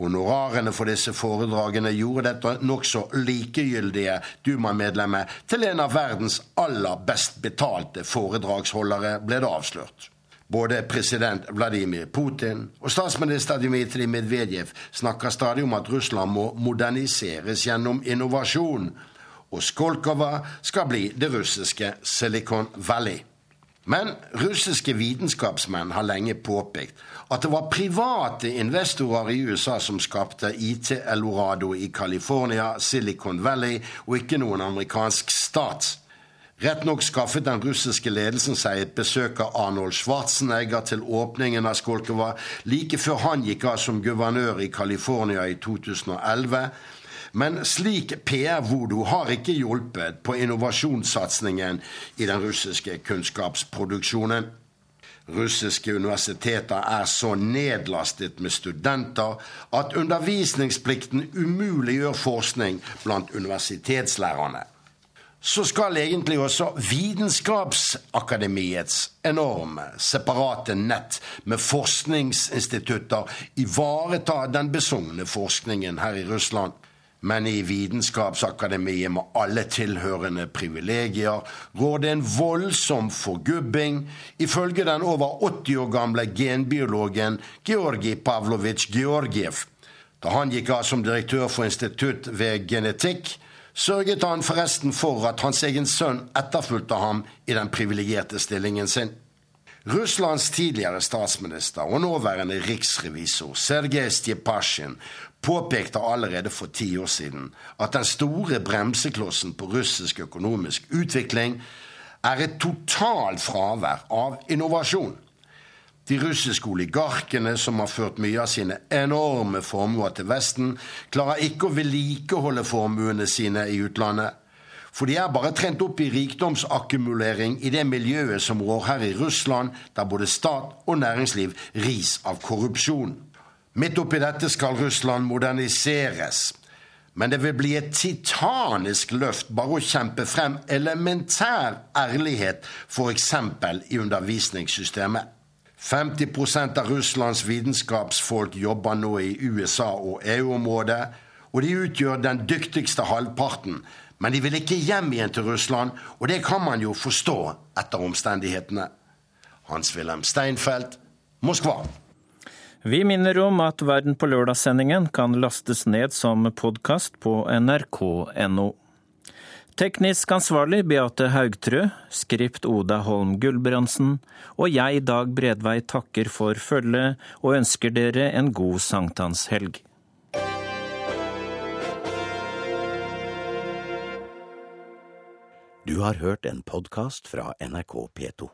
Honorarene for disse foredragene gjorde dette nokså likegyldige Duma-medlemmet til en av verdens aller best betalte foredragsholdere, ble det avslørt. Både president Vladimir Putin og statsminister Dmitrij Medvedev snakker stadig om at Russland må moderniseres gjennom innovasjon, og Skolkova skal bli det russiske Silicon Valley. Men russiske vitenskapsmenn har lenge påpekt at det var private investorer i USA som skapte IT-Elorado i California, Silicon Valley, og ikke noen amerikansk stat. Rett nok skaffet den russiske ledelsen seg et besøk av Arnold Schwarzenegger til åpningen av Skolkova like før han gikk av som guvernør i California i 2011. Men slik PR-vodo har ikke hjulpet på innovasjonssatsingen i den russiske kunnskapsproduksjonen. Russiske universiteter er så nedlastet med studenter at undervisningsplikten umuliggjør forskning blant universitetslærerne så skal egentlig også Vitenskapsakademiets enorme, separate nett med forskningsinstitutter ivareta den besugne forskningen her i Russland. Men i Vitenskapsakademiet med alle tilhørende privilegier går det en voldsom forgubbing, ifølge den over 80 år gamle genbiologen Georgi Pavlovitsj Georgiev. Da han gikk av som direktør for institutt ved genetikk, sørget han forresten for at hans egen sønn etterfulgte ham i den privilegerte stillingen sin. Russlands tidligere statsminister og nåværende riksrevisor Sergej Stjepasjin påpekte allerede for ti år siden at den store bremseklossen på russisk økonomisk utvikling er et totalt fravær av innovasjon. De russiske oligarkene, som har ført mye av sine enorme formuer til Vesten, klarer ikke å vedlikeholde formuene sine i utlandet. For de er bare trent opp i rikdomsakkumulering i det miljøet som rår her i Russland, der både stat og næringsliv ris av korrupsjon. Midt oppi dette skal Russland moderniseres. Men det vil bli et titanisk løft bare å kjempe frem elementær ærlighet, f.eks. i undervisningssystemet. 50% av Russlands vitenskapsfolk jobber nå i USA- og EU-området, og de utgjør den dyktigste halvparten. Men de vil ikke hjem igjen til Russland, og det kan man jo forstå etter omstendighetene. Hans-Wilhelm Steinfeld, Moskva. Vi minner om at Verden på lørdag-sendingen kan lastes ned som podkast på nrk.no. Teknisk ansvarlig Beate Haugtrø, skript Oda Holm Gulbrandsen, og jeg, Dag Bredvei, takker for følget og ønsker dere en god sankthanshelg. Du har hørt en podkast fra NRK P2.